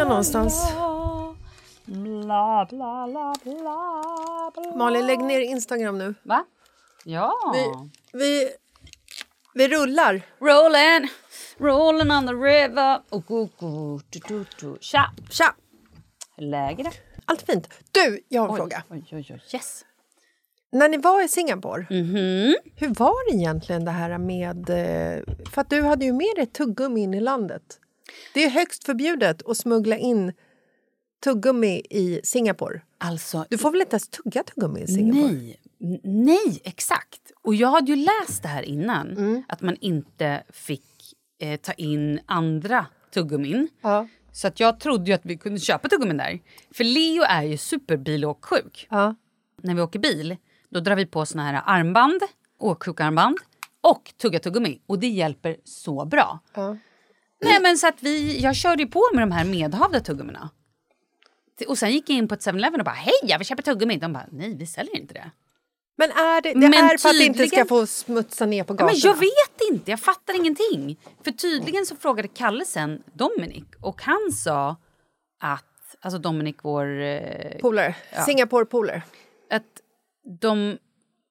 Jag någonstans? Bla, bla, bla, bla, bla. Malin, lägg ner Instagram nu. Va? Ja. Vi, vi, vi rullar. Rolling, rolling on the river. Oh, go, go, du, du, du. Tja! Tja! Hur är läget? Allt fint. Du, jag har en Oj, fråga. oj, oj, oj. Yes. När ni var i Singapore, Mhm. hur var det egentligen det här med... eh, För att du hade ju med dig tuggummi in i landet. Det är högst förbjudet att smuggla in tuggummi i Singapore. Alltså, Du får väl inte ens tugga tuggummi i Singapore? nej. Nej, exakt. Och jag hade ju läst det här innan. Mm. Att man inte fick eh, ta in andra tuggummin. Ja. Så att jag trodde att vi kunde köpa tuggummin där. För Leo är ju superbilåksjuk. ja. när vi åker bil, då drar vi på såna här armband, åksjukarmband och tugga tuggummi. Och det hjälper så bra. Ja. Nej men så att vi, jag körde ju på med de här medhavda tuggummina. Och sen gick jag in på ett 7-Eleven och bara hej jag vill köpa tuggummi. De bara nej vi säljer inte det. Men är det, det Men är för att det inte ska tydligen- få smutsa ner på Ja, gatorna? men jag vet inte, jag fattar ingenting. För tydligen så frågade Kalle sen Dominic och han sa att, alltså Dominic vår eh, Polare. Singapore-polare. att de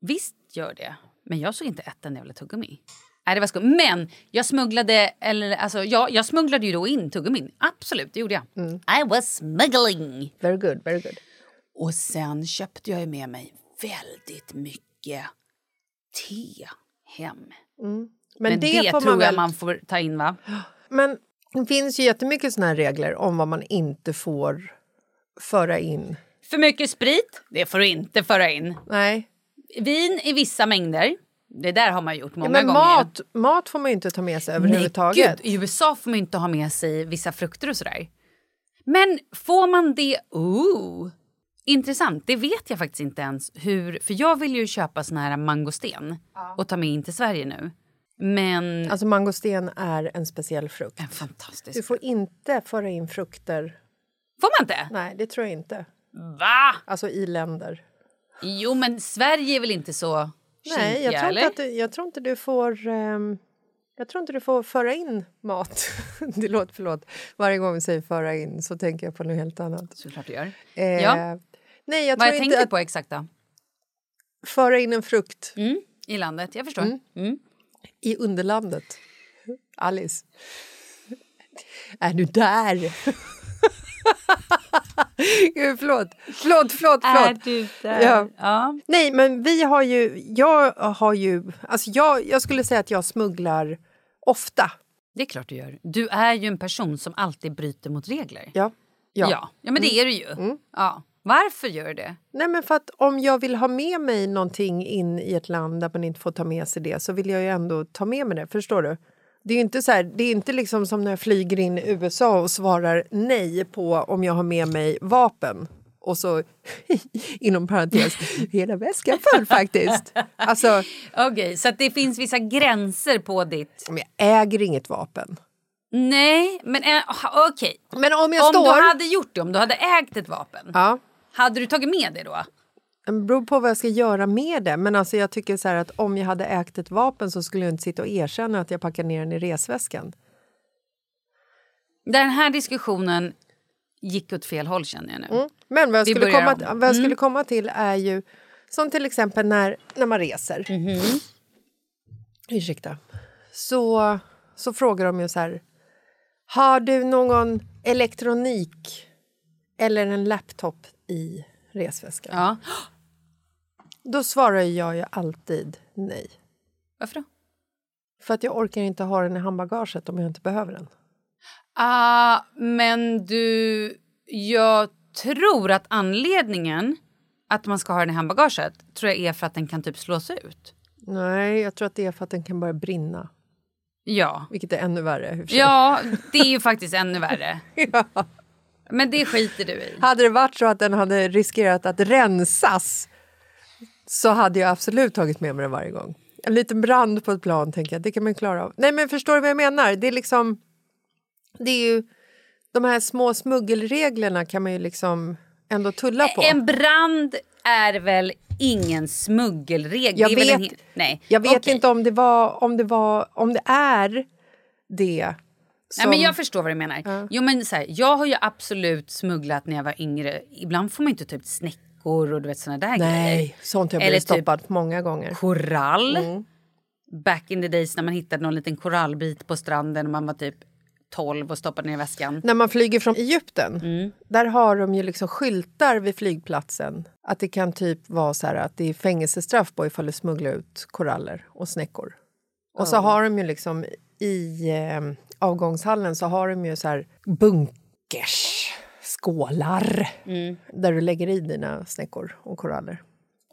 visst gör det, men jag såg inte ett enda jävla tuggummi. Nej, det var skumt. Men jag smugglade, eller alltså, ja, jag smugglade ju då in tuggummin. Absolut, det gjorde jag. I was smuggling. Very good, very good. Och sen köpte jag ju med mig väldigt mycket te hem. Men, Men, det, det, får tror man jag väl... man får ta in va? Men det finns ju jättemycket såna här regler om vad man inte får föra in. För mycket sprit, det får du inte föra in. Nej. Vin i vissa mängder, det där har man gjort många Ja, men gånger. mat, mat får man ju inte ta med sig överhuvudtaget. Nej, gud, I USA får man inte ha med sig vissa frukter och sådär. Men får man det... Ooh, intressant. Det vet jag faktiskt inte ens hur... För jag vill ju köpa sån här mangosten och ta med in till Sverige nu. Men... Alltså mangosten är en speciell frukt. en fantastisk... Du får inte föra in frukter. Får man inte? Nej, det tror jag inte. Va? Alltså i länder. Jo, men Sverige är väl inte så Nej, jag tror, inte du, jag tror inte du får... ehm, jag tror inte du får föra in mat. det låter, förlåt. Varje gång vi säger föra in så tänker jag på något helt annat. Såklart du gör. Eh, Ja. Nej, jag Vad jag att på exakt då? föra in en frukt Mm, I landet, jag förstår. Mm. i underlandet. Alice. Är du där? Gud, förlåt. Förlåt, förlåt, förlåt. du där? Ja. ja. Nej, men vi har ju... Jag har ju... Alltså jag, jag skulle säga att jag smugglar ofta. Det är klart du gör. Du är ju en person som alltid bryter mot regler. Ja. Ja, Ja. ja. men det är du ju. Ja. Varför gör du det? Nej, men för att om jag vill ha med mig någonting in i ett land där man inte får ta med sig det så vill jag ju ändå ta med mig det. Förstår du? Det är inte, så här, det är inte liksom som när jag flyger in i USA och svarar nej på om jag har med mig vapen Och så inom parentes, hela väskan föll faktiskt. Alltså, Okej, så att det finns vissa gränser på ditt... men jag äger inget vapen. Nej, men äh, okej. Men om jag Om står... du hade gjort det, om du hade ägt ett vapen, Ja, hade du tagit med det då? Det beror på vad jag ska göra med det. Men alltså jag tycker så att om jag hade ägt ett vapen så skulle jag inte sitta och erkänna att jag packar ner den i resväskan. Den här diskussionen gick åt fel håll känner jag nu. Mm. Men vad jag, Vi skulle komma, om. Mm. vad jag skulle komma till är ju som till exempel när, när man reser. Mhm. Ursäkta. Så, så frågar de ju så här. Har du någon elektronik eller en laptop i resväskan? Ja. Då svarar jag ju alltid nej. Varför då? För att jag orkar inte ha den i handbagaget om jag inte behöver den. Ah, men du, jag tror att anledningen att man ska ha den i handbagaget tror jag är för att den kan typ slås ut. Nej, jag tror att det är för att den kan börja brinna. Ja. Vilket är ännu värre. Ja, det är ju faktiskt ännu värre. Ja. Men det skiter du i. Hade det varit så att den hade riskerat att rensas så hade jag absolut tagit med mig den varje gång. En liten brand på ett plan, tänker jag, det kan man klara av. Nej, men förstår du vad jag menar? Det är liksom... Det är ju... De här små smuggelreglerna kan man ju liksom ändå tulla på. En brand är väl ingen smuggelregel? Jag en vet- he- Nej. Jag vet Okej. inte om det var... Om det, var, om det är det Nej, men jag förstår vad du menar. Jo, men så här, jag har ju absolut smugglat när jag var yngre. Ibland får man inte typ snäckor och du vet såna där grejer. Nej, sånt jag blivit typ- stoppad många gånger. Korall. Mm. Back in the days när man hittade någon liten korallbit på stranden och man var typ 12 och stoppade ner i väskan. När man flyger från Egypten, Mm. där har de ju liksom skyltar vid flygplatsen. Att det kan typ vara så här att det är fängelsestraff på ifall du smugglar ut koraller och snäckor. Och så har de ju liksom i eh, avgångshallen så har de ju så här bunkers, skålar Mm. där du lägger i dina snäckor och koraller.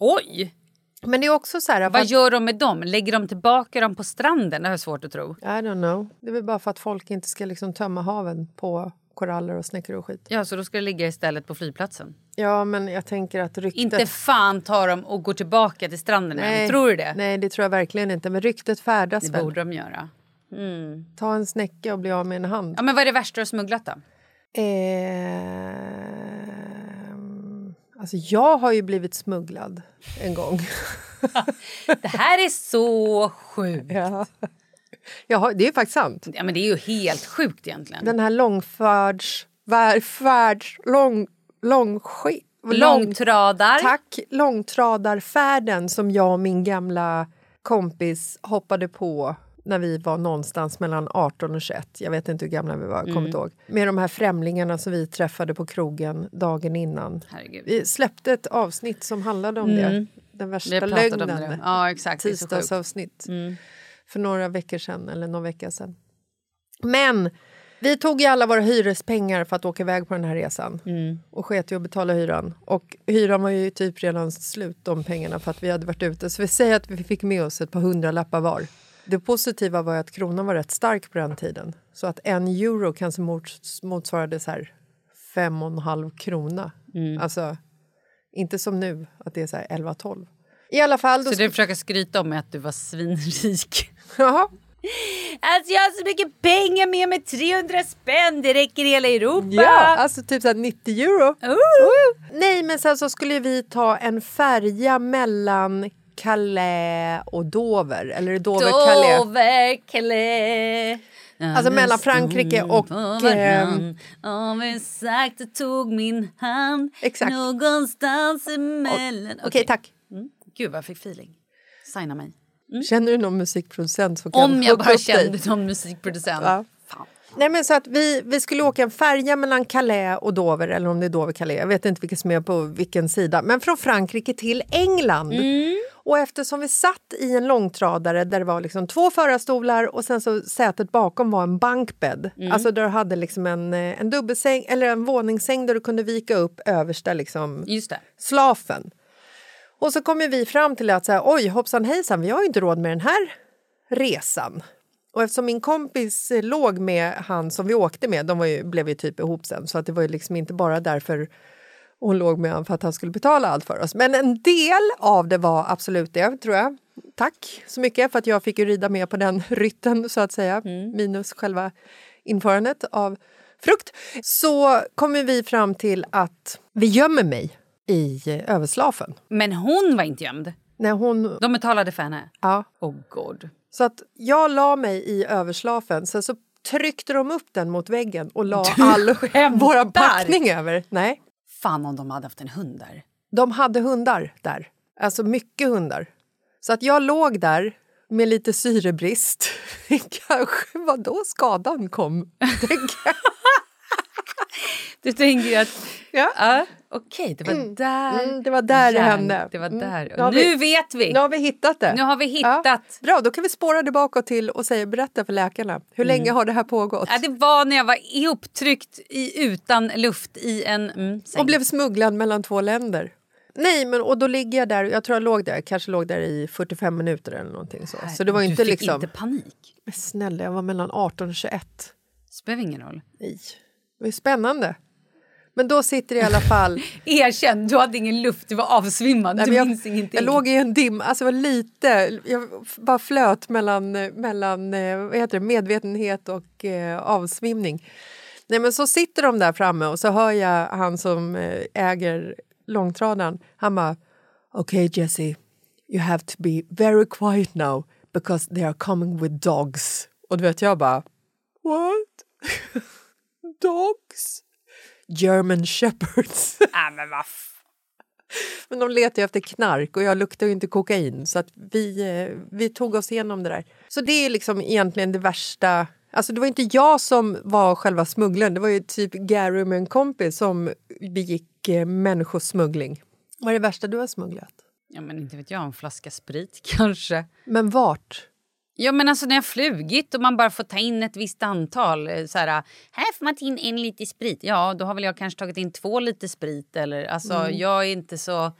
Oj! Men det är också så här... Vad att- gör de med dem? Lägger de tillbaka dem på stranden? Det har jag svårt att tro. I don't know. Det är väl bara för att folk inte ska liksom tömma haven på koraller och snäckor och skit. Ja, så då ska det ligga istället på flygplatsen. Ja, men jag tänker att ryktet... Inte fan tar de och går tillbaka till stranden än. Tror du det? Nej, det tror jag verkligen inte. Men ryktet färdas Det väl. borde de göra. Ta en snäcka och bli av med en hand. Ja, men vad är det värsta du har smugglat då? Ehm, alltså, jag har ju blivit smugglad en gång. Det här är så sjukt. ja. Har, det är faktiskt sant. Ja, men det är ju helt sjukt egentligen. Den här långfärds... Färds... Lång... Lång, Långtradar. Tack! Långtradarfärden som jag och min gamla kompis hoppade på när vi var någonstans mellan 18 och 21. Jag vet inte hur gamla vi var, Mm. kommer inte ihåg. Med de här främlingarna som vi träffade på krogen dagen innan. Herregud. Vi släppte ett avsnitt som handlade om det. Den Mm. Värsta lögnen. Ja, exakt. Sjukt. Mm. Tisdagsavsnitt. För några veckor sedan, eller någon vecka sedan. Men vi tog ju alla våra hyrespengar för att åka iväg på den här resan. Mm. Och sket i att betala hyran. Och hyran var ju typ redan slut, de pengarna, för att vi hade varit ute. Så vi säger att vi fick med oss ett par hundra lappar var. Det positiva var att kronan var rätt stark på den tiden. Så att en euro kanske mots- motsvarade så här fem och en halv krona. Mm. Alltså, inte som nu, att det är så här 11-12. I alla fall... Så du försöker skryta om att du var svinrik. Alltså jag har så mycket pengar med mig, 300 spänn, det räcker i hela Europa. Ja, alltså typ så här 90 euro. Ooh. Nej, men sen så skulle vi ta en färja mellan Calais och Dover. Eller är det Dover-Calais? Dover, Calais. Alltså mellan Frankrike och, ehm, Om vi sakta tog min hand Exakt. någonstans emellan. Okej, tack. Gud vad jag fick feeling. Signa mig. Känner du någon musikproducent som kan Om jag bara kände någon musikproducent. Ja. Nej, men så att vi, vi skulle åka en färja mellan Calais och Dover, eller om det är Dover-Calais, jag vet inte vilket som är på vilken sida, men från Frankrike till England. Och eftersom vi satt i en långtradare där det var liksom två förarstolar och sen så sätet bakom var en bankbädd, alltså där du hade liksom en, eh, en dubbelsäng eller en våningssäng där du kunde vika upp översta liksom Just det. slafen. Och så kommer vi fram till att så här, oj hoppsan hejsan, vi har ju inte råd med den här resan. Och eftersom min kompis eh, låg med han som vi åkte med, de ju, blev ju typ ihop sen, så att det var ju liksom inte bara därför Och hon låg med honom för att han skulle betala allt för oss. Men en del av det var absolut det, tror jag. Tack så mycket för att jag fick rida med på den rytten, så att säga. Minus själva införandet av frukt. Så kommer vi fram till att vi gömmer mig i överslafen. Men hon var inte gömd. När hon, De betalade för henne. ja, Oh god. så att jag la mig i överslafen, sen så tryckte de upp den mot väggen och la all vår packning över. Nej, Fan om de hade haft en hund där. de hade hundar där. Alltså mycket hundar. Så att jag låg där med lite syrebrist. Kanske var då skadan kom. tänker jag. Du tänker ju att... Ja. Ja, Okej, det var där... Mm, det var där det Järn- hände. Det var Mm. där. Nu har nu vi- vet vi! Nu har vi hittat det. Nu har vi hittat. Bra, då kan vi spåra det bakåt till och säga, berätta för läkarna. Hur länge har det här pågått? Ja, det var när jag var ihoptryckt i, utan luft i en mm, säng. och blev smugglad mellan två länder. Nej, men och då ligger jag där, jag tror jag låg där, kanske låg där i 45 minuter eller någonting så. Så det var du inte fick liksom... inte panik. Men Snälla, jag var mellan 18 och 21. Spelar ingen roll. Nej, det var ju spännande. Men då sitter det i alla fall... Erkänn, du hade ingen luft, du var avsvimmad. Nej, du jag, minns ingenting. jag låg i en dim, alltså var lite, jag bara flöt mellan, mellan eh, vad heter det, medvetenhet och eh, avsvimning. Nej men så sitter de där framme och så hör jag han som eh, äger långtradaren, han bara Okej okay, Jesse, you have to be very quiet now because they are coming with dogs. Och du vet jag bara What? dogs? German shepherds. Nej, men vad Men de letar ju efter knark och jag luktar ju inte kokain så att vi, eh, vi tog oss igenom det där. Så det är liksom egentligen det värsta. Alltså det var inte jag som var själva smugglaren, det var ju typ Gary med en kompis som begick eh, människosmuggling. Vad är det värsta du har smugglat? Ja, men inte vet jag, en flaska sprit kanske. Men vart? Ja, men alltså när jag flugit och man bara får ta in ett visst antal. eh, Så här, här får man ta in en liter sprit. Ja, då har väl jag kanske tagit in två liter sprit. Eller, alltså, Mm. Jag är inte så...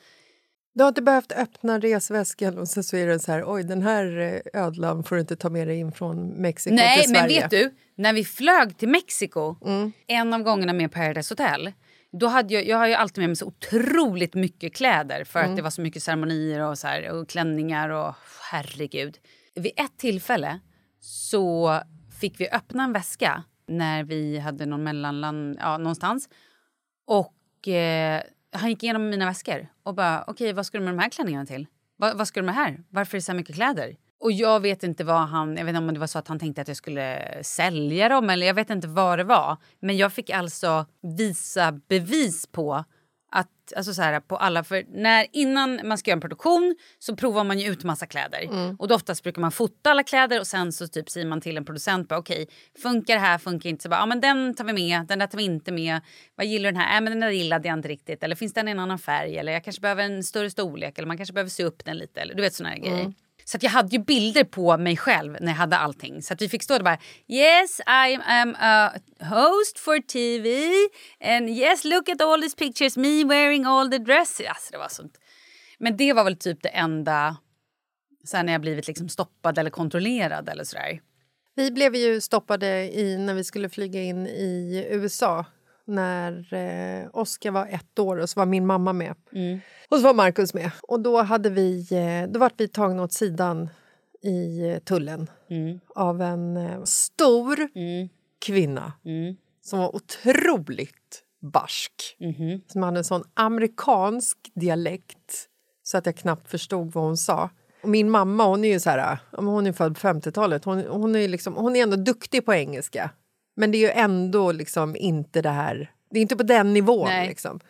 Du har inte behövt öppna resväskan och sen så är det så här, oj den här eh, ödlan får du inte ta med dig in från Mexiko Nej, till men Sverige. vet du? När vi flög till Mexiko, Mm. en av gångerna med Paradise Hotel då hade jag, jag har ju alltid med mig så otroligt mycket kläder för Mm. att det var så mycket ceremonier och, så här, och klänningar och herregud. Vid ett tillfälle så fick vi öppna en väska när vi hade någon mellanland ja, någonstans. Och eh, han gick igenom mina väskor och bara okej vad ska du med de här klänningarna till? Va, vad ska du med här? Varför är det så här mycket kläder? Och jag vet inte vad han, jag vet inte om det var så att han tänkte att jag skulle sälja dem eller jag vet inte vad det var. Men jag fick alltså visa bevis på att, alltså så här, på alla, för när, innan man ska göra en produktion så provar man ju ut massa kläder. Och då oftast brukar man fota alla kläder och sen så typ säger man till en producent, bara, okej, funkar det här, funkar inte, så bara, ja men den tar vi med, den där tar vi inte med, vad gillar den här, äh, men den där gillade jag inte riktigt, eller finns den i en annan färg, eller jag kanske behöver en större storlek, eller man kanske behöver se upp den lite, eller du vet såna här grejer. Så att jag hade ju bilder på mig själv när jag hade allting. Så att vi fick stå där bara Yes, I am a host for TV and yes, look at all these pictures, me wearing all the dresses. Alltså, det var sånt. Men det var väl typ det enda sen när jag blivit liksom stoppad eller kontrollerad eller sådär. Vi blev ju stoppade i, när vi skulle flyga in i USA när eh, Oskar var ett år och så var min mamma med. Och så var Markus med. Och då, hade vi, eh, då vart vi tagna åt sidan i eh, tullen av en eh, stor kvinna som var otroligt barsk. Som hade en sån amerikansk dialekt så att jag knappt förstod vad hon sa. Och min mamma hon är ju så här, hon är född på 50-talet. Hon, hon, är liksom, hon är ändå duktig på engelska. Men det är ju ändå liksom inte det här... Det är inte på den nivån. Nej. Liksom.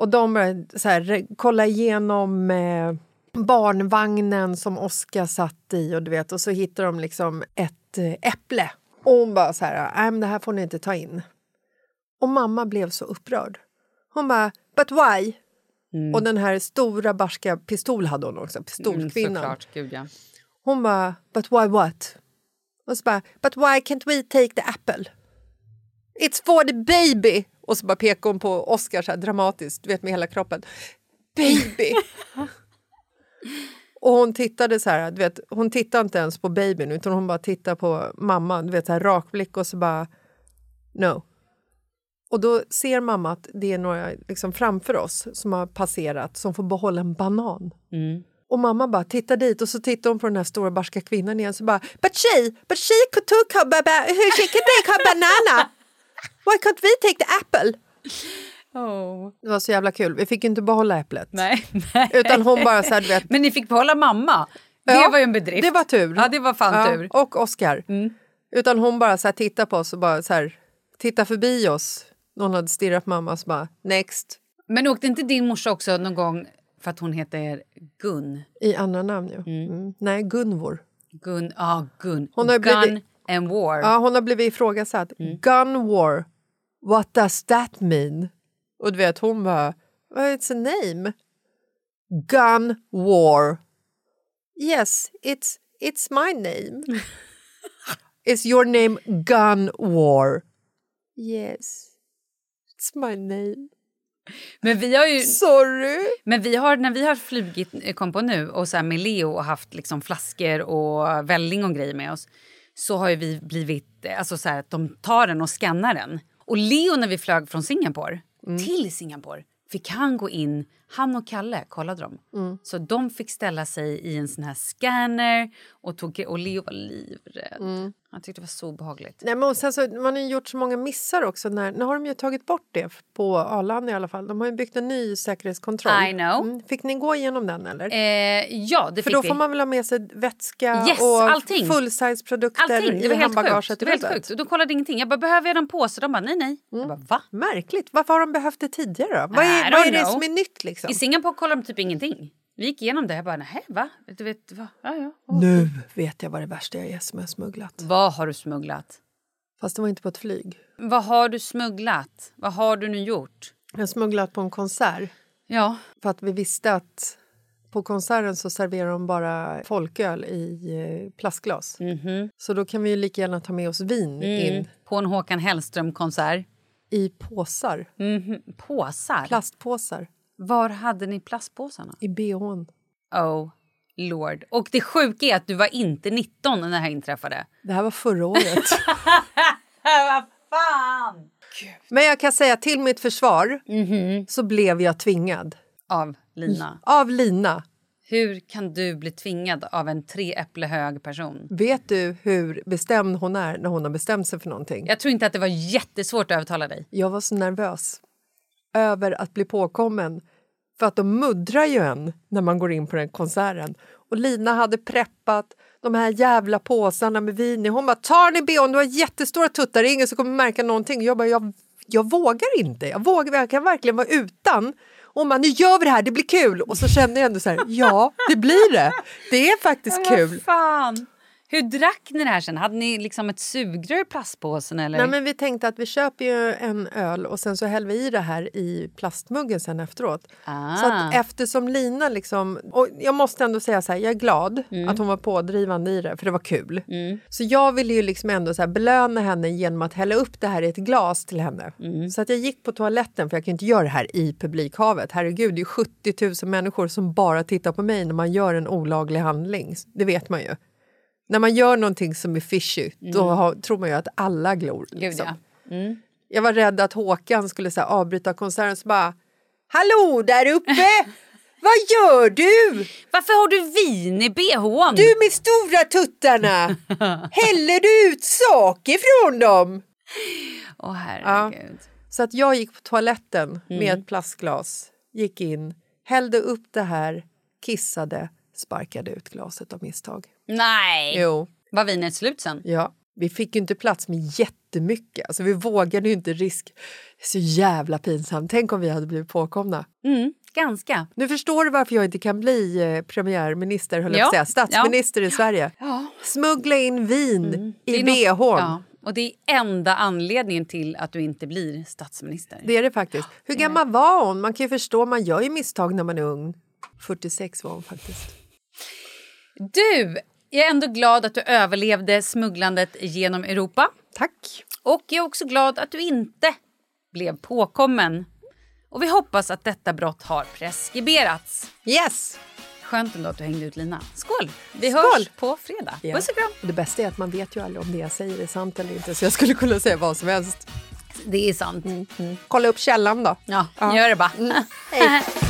Och de började så här, kolla igenom eh, barnvagnen som Oskar satt i och du vet och så hittar de liksom ett eh, äpple. Och hon bara så här, nej men det här får ni inte ta in. Och mamma blev så upprörd. Hon bara, but why? Och den här stora barska pistol hade hon också, pistolkvinnan. såklart, gud ja. Hon bara, but why what? Och så bara, but why can't we take the apple? It's for the baby! Och så bara pekar hon på Oscar så här dramatiskt, du vet med hela kroppen. Baby! och hon tittade så här, du vet, hon tittade inte ens på babyn utan hon bara tittade på mamman, du vet så här rak blick och så bara, no. Och då ser mamma att det är några liksom framför oss som har passerat som får behålla en banan. Mm. Och mamma bara tittar dit och så tittar hon på den här stora barska kvinnan igen så bara But she, but she took her, ba- she can take her banana. Why can't we take the apple? Oh. Det var så jävla kul. Vi fick inte behålla äpplet. Nej, nej. Utan hon bara så här, du vet. Men ni fick behålla mamma. Det Ja, var ju en bedrift. Det var tur. Ja, det var fan Ja, tur. Mm. Och Oscar. Utan hon bara så här tittar på oss och bara så här tittar förbi oss. Någon hade stirrat på mamma och så bara next. Men åkte inte din morsa också någon gång för att hon heter Gun? I andra namn ju. Mm. Nej, Gunvor. Gun, ja ah, Gun. Hon har Gun blivit- and War. Ja, hon har blivit ifrågasatt. Gun war. What does that mean? Och du vet, hon bara, it's a name. Gun war. Yes, it's, it's my name. Is your name Gun war? Yes, it's my name. Men vi har ju... Sorry. Men vi har, när vi har flugit, eh, kom på nu, och så med Leo och haft liksom flaskor och välling och grejer med oss så har ju vi blivit... eh, Alltså så här, att de tar den och skannar den. Och Leo, när vi flög från Singapore till Singapore fick han gå in... Han och Kalle kollade dem. Så de fick ställa sig i en sån här scanner och, tog, och Leo var livrädd. Han tyckte det var så obehagligt. Nej, men sen så, man har gjort så många missar också. När, nu har de ju tagit bort det på Arlanda i alla fall. De har ju byggt en ny säkerhetskontroll. I know. Mm. Fick ni gå igenom den eller? Eh, ja, det För fick då vi. får man väl ha med sig vätska Yes, och allting. full-size-produkter Allting. Det var i handbagaget. Det var helt sjukt. De kollade ingenting. Jag bara, behöver jag en påse? De bara, nej, nej. Jag bara, va? Märkligt. Varför har de behövt det tidigare då? Vad är, vad är det som är nytt liksom? I Singapore kollade de typ ingenting. Vi gick igenom det. Jag bara, nej, va? Du vet, va? Ja, ja. Nu vet jag vad det värsta jag är som jag har smugglat. Vad har du smugglat? Fast det var inte på ett flyg. Vad har du smugglat? Vad har du nu gjort? Jag har smugglat på en konsert. Ja. För att vi visste att på konserten så serverar de bara folköl i eh, plastglas. Så då kan vi ju lika gärna ta med oss vin in På en Håkan Hellström-konsert. i påsar. Mhm. Påsar? Plastpåsar. Var hade ni plastpåsarna? I bhn. Oh, lord. Och det sjuka är att du var inte 19 när det här inträffade. Det här var förra året. Vad fan! Men jag kan säga till mitt försvar så blev jag tvingad. Av Lina. Av Lina. Hur kan du bli tvingad av en tre äpple hög person? Vet du hur bestämd hon är när hon har bestämt sig för någonting? Jag tror inte att det var jättesvårt att övertala dig. Jag var så nervös över att bli påkommen. För att de muddrar ju en när man går in på den konserten. Och Lina hade preppat de här jävla påsarna med vin i. Hon bara, tar ni bhn, du har jättestora tuttar, ingen som kommer märka någonting. Jag bara, jag, jag vågar inte. Jag, vågar, jag kan verkligen vara utan. Och bara, nu gör vi det här, det blir kul. Och så kände jag ändå så här, ja, det blir det. Det är faktiskt kul. Vad fan! Hur drack ni det här sen? Hade ni liksom ett sugrör i plastpåsen eller? Nej, men vi tänkte att vi köper ju en öl och sen så häller vi i det här i plastmuggen sen efteråt. Ah. Så att eftersom Lina liksom... Och jag måste ändå säga så här, jag är glad Mm. att hon var pådrivande i det, för det var kul. Så jag ville ju liksom ändå så belöna henne genom att hälla upp det här i ett glas till henne. Mm. Så att jag gick på toaletten, för jag kan inte göra det här i publikhavet. Herregud, det är ju 70 000 människor som bara tittar på mig när man gör en olaglig handling. Det vet man ju. När man gör någonting som är fishy, då har, tror man ju att alla glor. Mm. Gud, Liksom. ja. Mm. Jag var rädd att Håkan skulle så här, avbryta konserten så bara Hallå där uppe! Vad gör du? Varför har du vin i bhn? Du med stora tuttarna! Häller du ut saker från dem? Åh herregud. Så att jag gick på toaletten Mm. med ett plastglas, gick in, hällde upp det här, kissade, sparkade ut glaset av misstag. Nej! Jo, Var vinet slut sen? ja. Vi fick ju inte plats med jättemycket. Alltså, vi vågade ju inte risk. Så jävla pinsamt. Tänk om vi hade blivit påkomna. Mm, ganska. Nu förstår du varför jag inte kan bli eh, premiärminister, höll jag Ja, att säga. Statsminister i Sverige. Ja. Smuggla in vin Det i bhn. något- Ja, och det är enda anledningen till att du inte blir statsminister. Det är det faktiskt. Hur gammal var hon? Man kan ju förstå, man gör ju misstag när man är ung. 46 var hon faktiskt. Du, jag är ändå glad att du överlevde smugglandet genom Europa. Tack. Och jag är också glad att du inte blev påkommen. Och vi hoppas att detta brott har preskriberats. Yes! Skönt ändå att du hängde ut Lina. Skål! Vi Skål! hörs på fredag. Ja. Puss och kram! Det bästa är att man vet ju aldrig om det jag säger är sant eller inte så jag skulle kunna säga vad som helst. det är sant. Kolla upp källan då. Ja, gör det bara. Hej.